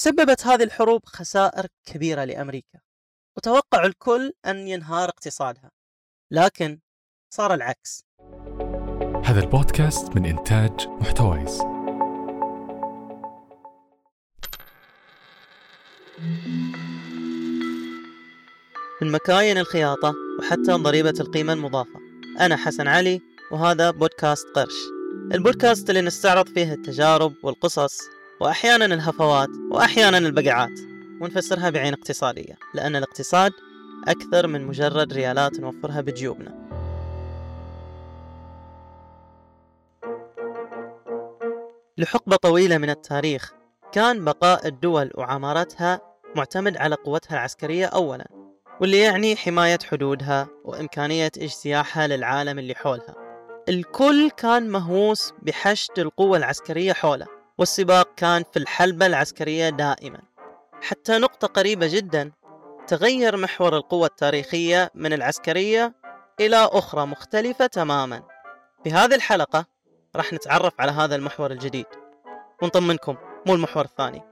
سببت هذه الحروب خسائر كبيرة لأمريكا وتوقع الكل أن ينهار اقتصادها لكن صار العكس. هذا البودكاست من إنتاج محتويس. من مكاين الخياطة وحتى ضريبة القيمة المضافة. أنا حسن علي وهذا بودكاست قرش. البودكاست اللي نستعرض فيه التجارب والقصص وأحيانا الهفوات وأحيانا البقعات. ونفسرها بعين اقتصادية لأن الاقتصاد أكثر من مجرد ريالات نوفرها بجيوبنا. لحقبة طويلة من التاريخ كان بقاء الدول وعمارتها معتمد على قوتها العسكرية أولا واللي يعني حماية حدودها وإمكانية اجتياحها للعالم اللي حولها. الكل كان مهووس بحشد القوة العسكرية حوله. والسباق كان في الحلبة العسكرية دائما. حتى نقطة قريبة جدا تغير محور القوة التاريخية من العسكرية إلى أخرى مختلفة تماما. في هذه الحلقة راح نتعرف على هذا المحور الجديد. ونطمنكم مو المحور الثاني.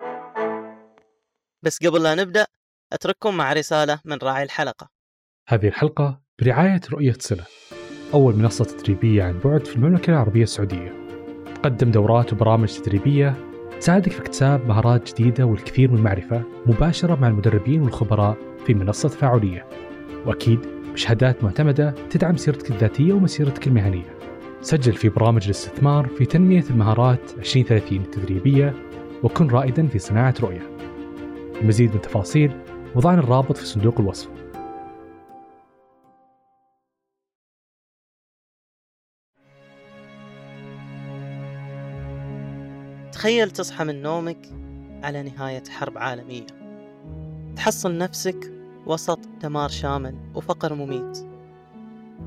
بس قبل لا نبدأ أترككم مع رسالة من راعي الحلقة. هذه الحلقة برعاية رؤية صلة أول منصة تدريبية عن بعد في المملكة العربية السعودية. تقدم دورات وبرامج تدريبية. تساعدك في اكتساب مهارات جديدة والكثير من المعرفة مباشرة مع المدربين والخبراء في منصة تفاعلية. وأكيد بشهادات معتمدة تدعم سيرتك الذاتية ومسيرتك المهنية. سجل في برامج الاستثمار في تنمية المهارات 2030 التدريبية وكن رائدا في صناعة رؤية. المزيد من التفاصيل وضعنا الرابط في صندوق الوصف. تخيل تصحى من نومك على نهاية حرب عالمية. تحصل نفسك وسط دمار شامل وفقر مميت.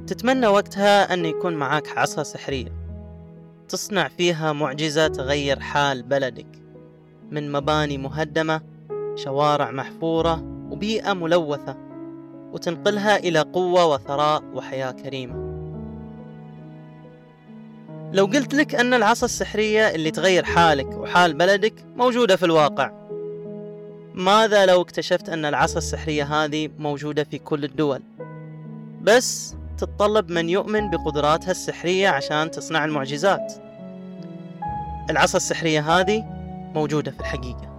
تتمنى وقتها أن يكون معاك عصا سحرية. تصنع فيها معجزة تغير حال بلدك. من مباني مهدمة شوارع محفورة وبيئة ملوثة. وتنقلها إلى قوة وثراء وحياة كريمة. لو قلت لك أن العصا السحرية اللي تغير حالك وحال بلدك موجودة في الواقع ماذا لو اكتشفت أن العصا السحرية هذه موجودة في كل الدول؟ بس تتطلب من يؤمن بقدراتها السحرية عشان تصنع المعجزات. العصا السحرية هذه موجودة في الحقيقة.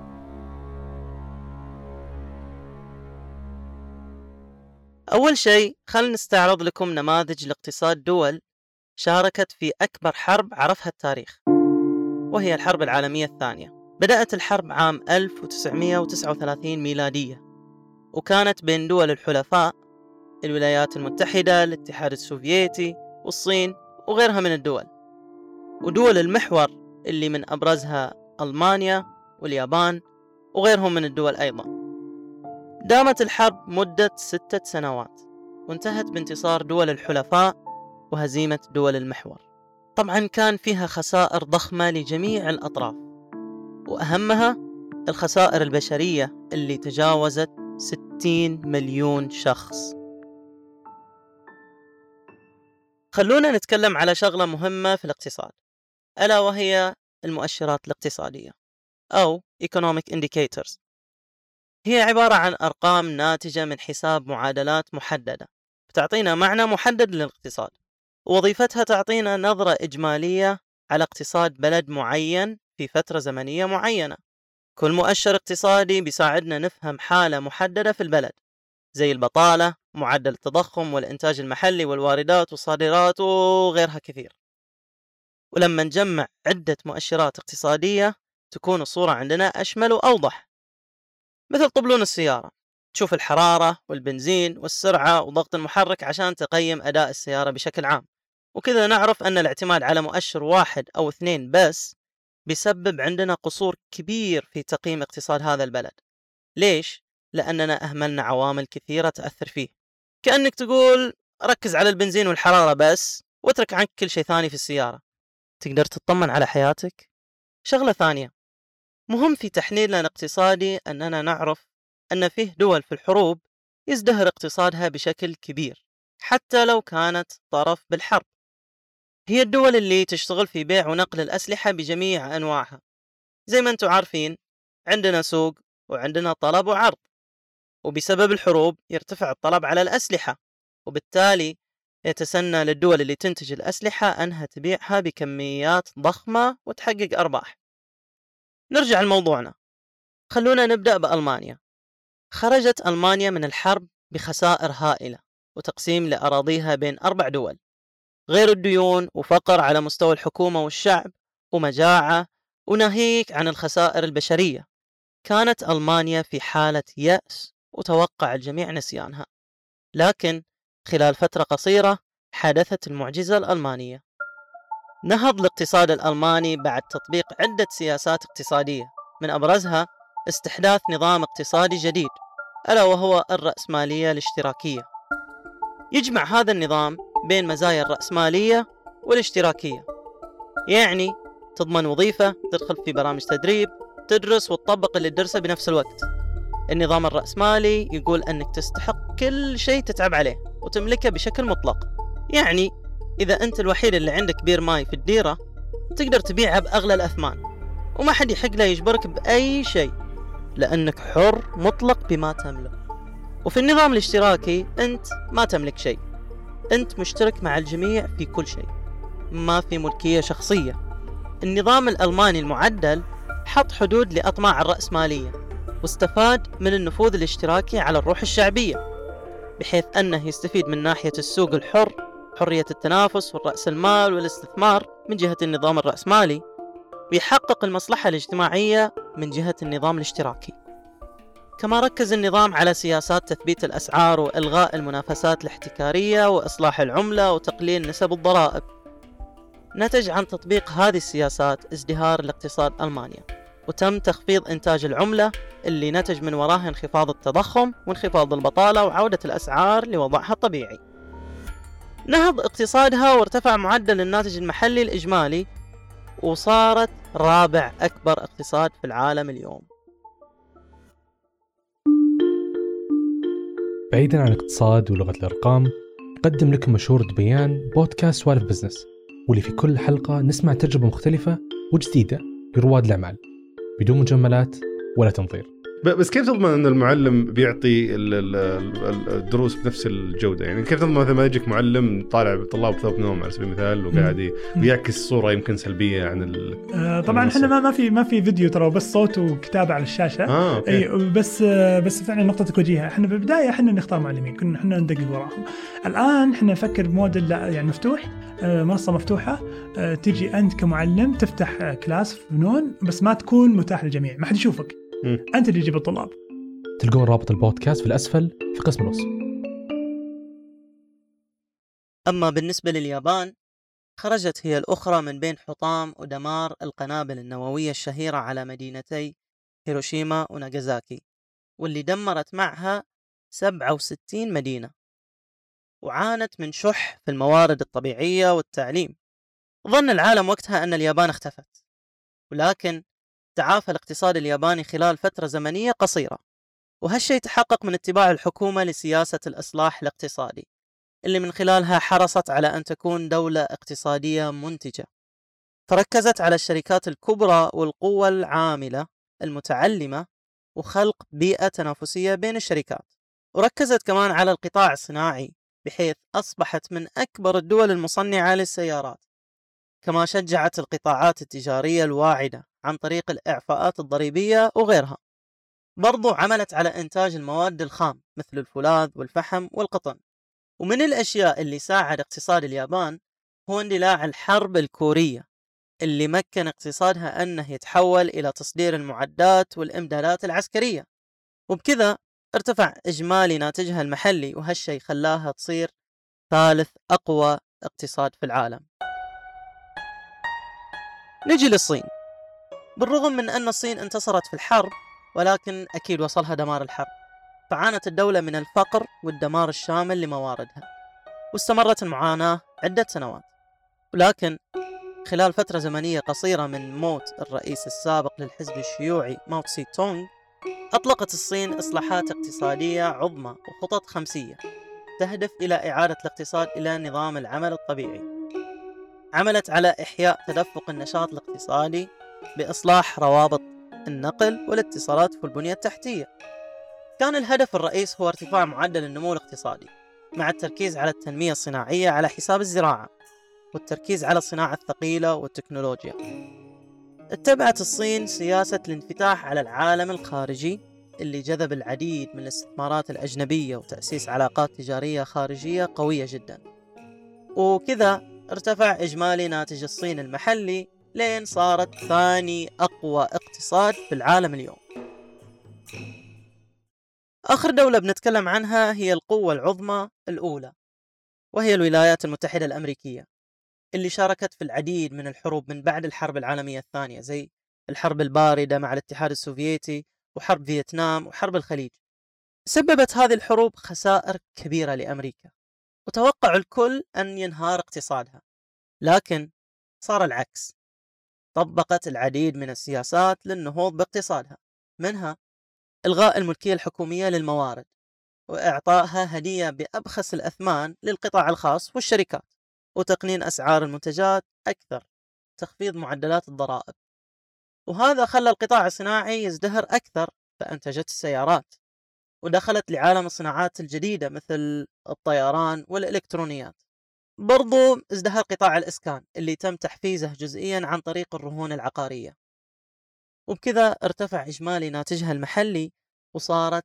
أول شيء خلنا نستعرض لكم نماذج لاقتصاد دول شاركت في أكبر حرب عرفها التاريخ وهي الحرب العالمية الثانية. بدأت الحرب عام 1939 ميلادية وكانت بين دول الحلفاء الولايات المتحدة الاتحاد السوفيتي والصين وغيرها من الدول. ودول المحور اللي من أبرزها ألمانيا واليابان وغيرهم من الدول أيضا. دامت الحرب مدة ستة سنوات وانتهت بانتصار دول الحلفاء وهزيمة دول المحور. طبعا كان فيها خسائر ضخمة لجميع الأطراف وأهمها الخسائر البشرية اللي تجاوزت 60 مليون شخص. خلونا نتكلم على شغلة مهمة في الاقتصاد ألا وهي المؤشرات الاقتصادية أو Economic Indicators. هي عبارة عن أرقام ناتجة من حساب معادلات محددة بتعطينا معنى محدد للاقتصاد. وظيفتها تعطينا نظرة إجمالية على اقتصاد بلد معين في فترة زمنية معينة. كل مؤشر اقتصادي بيساعدنا نفهم حالة محددة في البلد زي البطالة معدل التضخم والإنتاج المحلي والواردات والصادرات وغيرها كثير. ولما نجمع عدة مؤشرات اقتصادية تكون الصورة عندنا أشمل وأوضح. مثل طبلون السيارة تشوف الحرارة والبنزين والسرعة وضغط المحرك عشان تقيم أداء السيارة بشكل عام. وكذا نعرف أن الاعتماد على مؤشر واحد أو اثنين بس بيسبب عندنا قصور كبير في تقييم اقتصاد هذا البلد. ليش؟ لأننا أهملنا عوامل كثيرة تأثر فيه. كأنك تقول ركز على البنزين والحرارة بس واترك عنك كل شيء ثاني في السيارة. تقدر تطمن على حياتك؟ شغلة ثانية. مهم في تحليلنا الاقتصادي أننا نعرف أن فيه دول في الحروب يزدهر اقتصادها بشكل كبير حتى لو كانت طرف بالحرب. هي الدول اللي تشتغل في بيع ونقل الأسلحة بجميع أنواعها. زي ما أنتم عارفين عندنا سوق وعندنا طلب وعرض وبسبب الحروب يرتفع الطلب على الأسلحة وبالتالي يتسنى للدول اللي تنتج الأسلحة أنها تبيعها بكميات ضخمة وتحقق أرباح. نرجع لموضوعنا. خلونا نبدأ بألمانيا. خرجت ألمانيا من الحرب بخسائر هائلة وتقسيم لأراضيها بين أربع دول. غير الديون وفقر على مستوى الحكومة والشعب ومجاعة وناهيك عن الخسائر البشرية. كانت ألمانيا في حالة يأس وتوقع الجميع نسيانها. لكن خلال فترة قصيرة حدثت المعجزة الألمانية. نهض الاقتصاد الألماني بعد تطبيق عدة سياسات اقتصادية من أبرزها استحداث نظام اقتصادي جديد ألا وهو الرأسمالية الاشتراكية. يجمع هذا النظام بين مزايا الرأسمالية والاشتراكية. يعني تضمن وظيفة تدخل في برامج تدريب تدرس وتطبق اللي تدرسه بنفس الوقت. النظام الرأسمالي يقول أنك تستحق كل شيء تتعب عليه وتملكه بشكل مطلق. يعني إذا أنت الوحيد اللي عندك بير ماء في الديرة تقدر تبيعها بأغلى الأثمان. وما حد يحق له يجبرك بأي شيء لأنك حر مطلق بما تملك. وفي النظام الاشتراكي أنت ما تملك شيء. أنت مشترك مع الجميع في كل شيء. ما في ملكية شخصية. النظام الألماني المعدل حط حدود لأطماع الرأسمالية واستفاد من النفوذ الاشتراكي على الروح الشعبية بحيث أنه يستفيد من ناحية السوق الحر حرية التنافس والرأس المال والاستثمار من جهة النظام الرأسمالي ويحقق المصلحة الاجتماعية من جهة النظام الاشتراكي. كما ركز النظام على سياسات تثبيت الأسعار وإلغاء المنافسات الاحتكارية وإصلاح العملة وتقليل نسب الضرائب. نتج عن تطبيق هذه السياسات ازدهار الاقتصاد ألمانيا وتم تخفيض إنتاج العملة اللي نتج من وراه انخفاض التضخم وانخفاض البطالة وعودة الأسعار لوضعها الطبيعي. نهض اقتصادها وارتفع معدل الناتج المحلي الإجمالي وصارت رابع أكبر اقتصاد في العالم اليوم. بعيدا عن الاقتصاد ولغة الأرقام نقدم لكم مشهور بيان بودكاست سوالف business واللي في كل حلقة نسمع تجربة مختلفة وجديدة لرواد الأعمال. بدون مجاملات ولا تنظير. بس كيف تضمن إن المعلم بيعطي الدروس بنفس الجودة؟ يعني كيف تضمن مثلا ما يجيك معلم طالع للطلاب بثوب نوم على سبيل المثال وقاعد يعكس صورة يمكن سلبية عن ال آه طبعا إحنا ما, ما في ما في فيديو ترى بس صوت وكتابة على الشاشة. آه okay. اي بس آه بس فعلا نقطتك وجيهه إحنا بالبدايه إحنا نختار معلمين كنا إحنا ندقق وراهم. الآن إحنا نفكر بموديل يعني مفتوح آه منصة مفتوحة آه تجي أنت كمعلم تفتح كلاس فنون بس ما تكون متاح للجميع ما حد يشوفك. أنت اللي تجيب الطلاب. تلقون رابط البودكاست في الأسفل في قسم الوصف أما بالنسبة لليابان خرجت هي الأخرى من بين حطام ودمار القنابل النووية الشهيرة على مدينتي هيروشيما وناغازاكي واللي دمرت معها 67 مدينة. وعانت من شح في الموارد الطبيعية والتعليم. ظن العالم وقتها أن اليابان اختفت. ولكن تعافى الاقتصاد الياباني خلال فترة زمنية قصيرة وهالشيء تحقق من اتباع الحكومة لسياسة الإصلاح الاقتصادي اللي من خلالها حرصت على أن تكون دولة اقتصادية منتجة. فركزت على الشركات الكبرى والقوة العاملة المتعلمة وخلق بيئة تنافسية بين الشركات. وركزت كمان على القطاع الصناعي بحيث أصبحت من أكبر الدول المصنعة للسيارات كما شجعت القطاعات التجارية الواعدة. عن طريق الإعفاءات الضريبية وغيرها. برضو عملت على إنتاج المواد الخام مثل الفولاذ والفحم والقطن. ومن الأشياء اللي ساعد اقتصاد اليابان هو اندلاع الحرب الكورية اللي مكن اقتصادها أنه يتحول إلى تصدير المعدات والإمدادات العسكرية. وبكذا ارتفع إجمالي ناتجها المحلي وهالشي خلاها تصير ثالث أقوى اقتصاد في العالم. نجي للصين. بالرغم من أن الصين انتصرت في الحرب ولكن أكيد وصلها دمار الحرب. فعانت الدولة من الفقر والدمار الشامل لمواردها واستمرت المعاناة عدة سنوات. ولكن خلال فترة زمنية قصيرة من موت الرئيس السابق للحزب الشيوعي ماو تسي تونغ أطلقت الصين إصلاحات اقتصادية عظمى وخطط خمسية تهدف إلى إعادة الاقتصاد إلى نظام العمل الطبيعي. عملت على إحياء تدفق النشاط الاقتصادي بإصلاح روابط النقل والاتصالات والبنية التحتية. كان الهدف الرئيس هو ارتفاع معدل النمو الاقتصادي مع التركيز على التنمية الصناعية على حساب الزراعة والتركيز على الصناعة الثقيلة والتكنولوجيا. اتبعت الصين سياسة الانفتاح على العالم الخارجي اللي جذب العديد من الاستثمارات الأجنبية وتأسيس علاقات تجارية خارجية قوية جدا. وكذا ارتفع إجمالي ناتج الصين المحلي لين صارت ثاني أقوى اقتصاد في العالم اليوم. آخر دولة بنتكلم عنها هي القوة العظمى الأولى وهي الولايات المتحدة الأمريكية اللي شاركت في العديد من الحروب من بعد الحرب العالمية الثانية زي الحرب الباردة مع الاتحاد السوفيتي وحرب فيتنام وحرب الخليج. سببت هذه الحروب خسائر كبيرة لأمريكا وتوقع الكل أن ينهار اقتصادها لكن صار العكس. طبقت العديد من السياسات للنهوض باقتصادها منها إلغاء الملكية الحكومية للموارد وإعطائها هدية بأبخس الأثمان للقطاع الخاص والشركات وتقنين أسعار المنتجات أكثر تخفيض معدلات الضرائب. وهذا خلى القطاع الصناعي يزدهر أكثر فأنتجت السيارات ودخلت لعالم الصناعات الجديدة مثل الطيران والإلكترونيات. برضو ازدهر قطاع الإسكان اللي تم تحفيزه جزئيا عن طريق الرهون العقارية. وبكذا ارتفع إجمالي ناتجها المحلي وصارت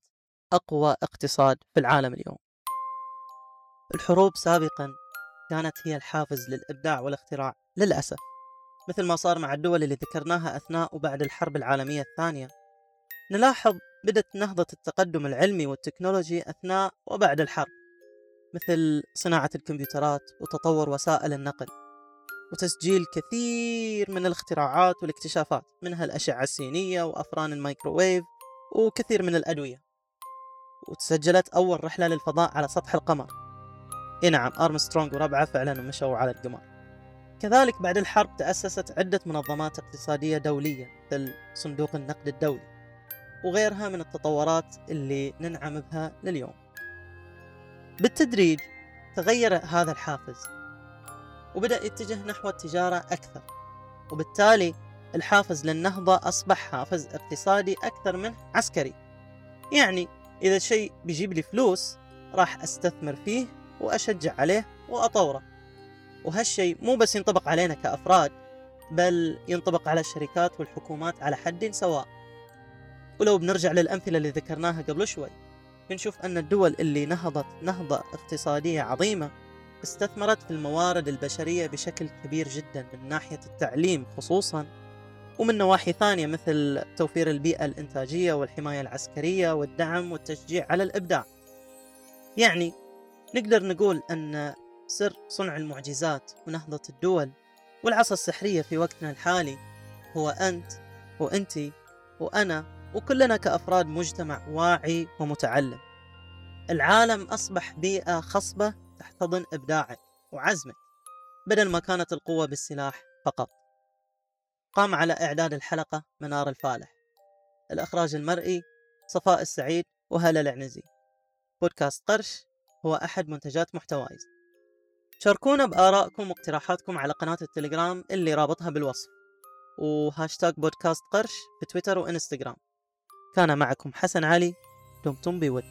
أقوى اقتصاد في العالم اليوم. الحروب سابقا كانت هي الحافز للإبداع والاختراع للأسف. مثل ما صار مع الدول اللي ذكرناها أثناء وبعد الحرب العالمية الثانية. نلاحظ بدت نهضة التقدم العلمي والتكنولوجي أثناء وبعد الحرب. مثل صناعة الكمبيوترات وتطور وسائل النقل وتسجيل كثير من الاختراعات والاكتشافات منها الأشعة السينية وأفران الميكروويف وكثير من الأدوية. وتسجلت أول رحلة للفضاء على سطح القمر. إيه نعم أرمسترونغ وربعه فعلا مشوا على القمر. كذلك بعد الحرب تأسست عدة منظمات اقتصادية دولية مثل صندوق النقد الدولي وغيرها من التطورات اللي ننعم بها لليوم. بالتدريج تغير هذا الحافز وبدأ يتجه نحو التجارة أكثر وبالتالي الحافز للنهضة أصبح حافز اقتصادي أكثر منه عسكري. يعني إذا شيء بيجيب لي فلوس راح أستثمر فيه وأشجع عليه وأطوره. وهالشيء مو بس ينطبق علينا كأفراد بل ينطبق على الشركات والحكومات على حد سواء. ولو بنرجع للأمثلة اللي ذكرناها قبل شوي بنشوف أن الدول اللي نهضت نهضة اقتصادية عظيمة استثمرت في الموارد البشرية بشكل كبير جدا من ناحية التعليم خصوصا ومن نواحي ثانية مثل توفير البيئة الإنتاجية والحماية العسكرية والدعم والتشجيع على الإبداع. يعني نقدر نقول أن سر صنع المعجزات ونهضة الدول والعصا السحرية في وقتنا الحالي هو أنت وأنت وأنا وكلنا كأفراد مجتمع واعي ومتعلم. العالم أصبح بيئة خصبة تحتضن إبداعك وعزمك بدل ما كانت القوة بالسلاح فقط. قام على إعداد الحلقة منار الفالح. الإخراج المرئي صفاء السعيد وهلا العنزي. بودكاست قرش هو أحد منتجات محتوايز. شاركونا بآرائكم واقتراحاتكم على قناة التليجرام اللي رابطها بالوصف. وهاشتاج بودكاست قرش في تويتر وإنستغرام. كان معكم حسن علي دمتم بود.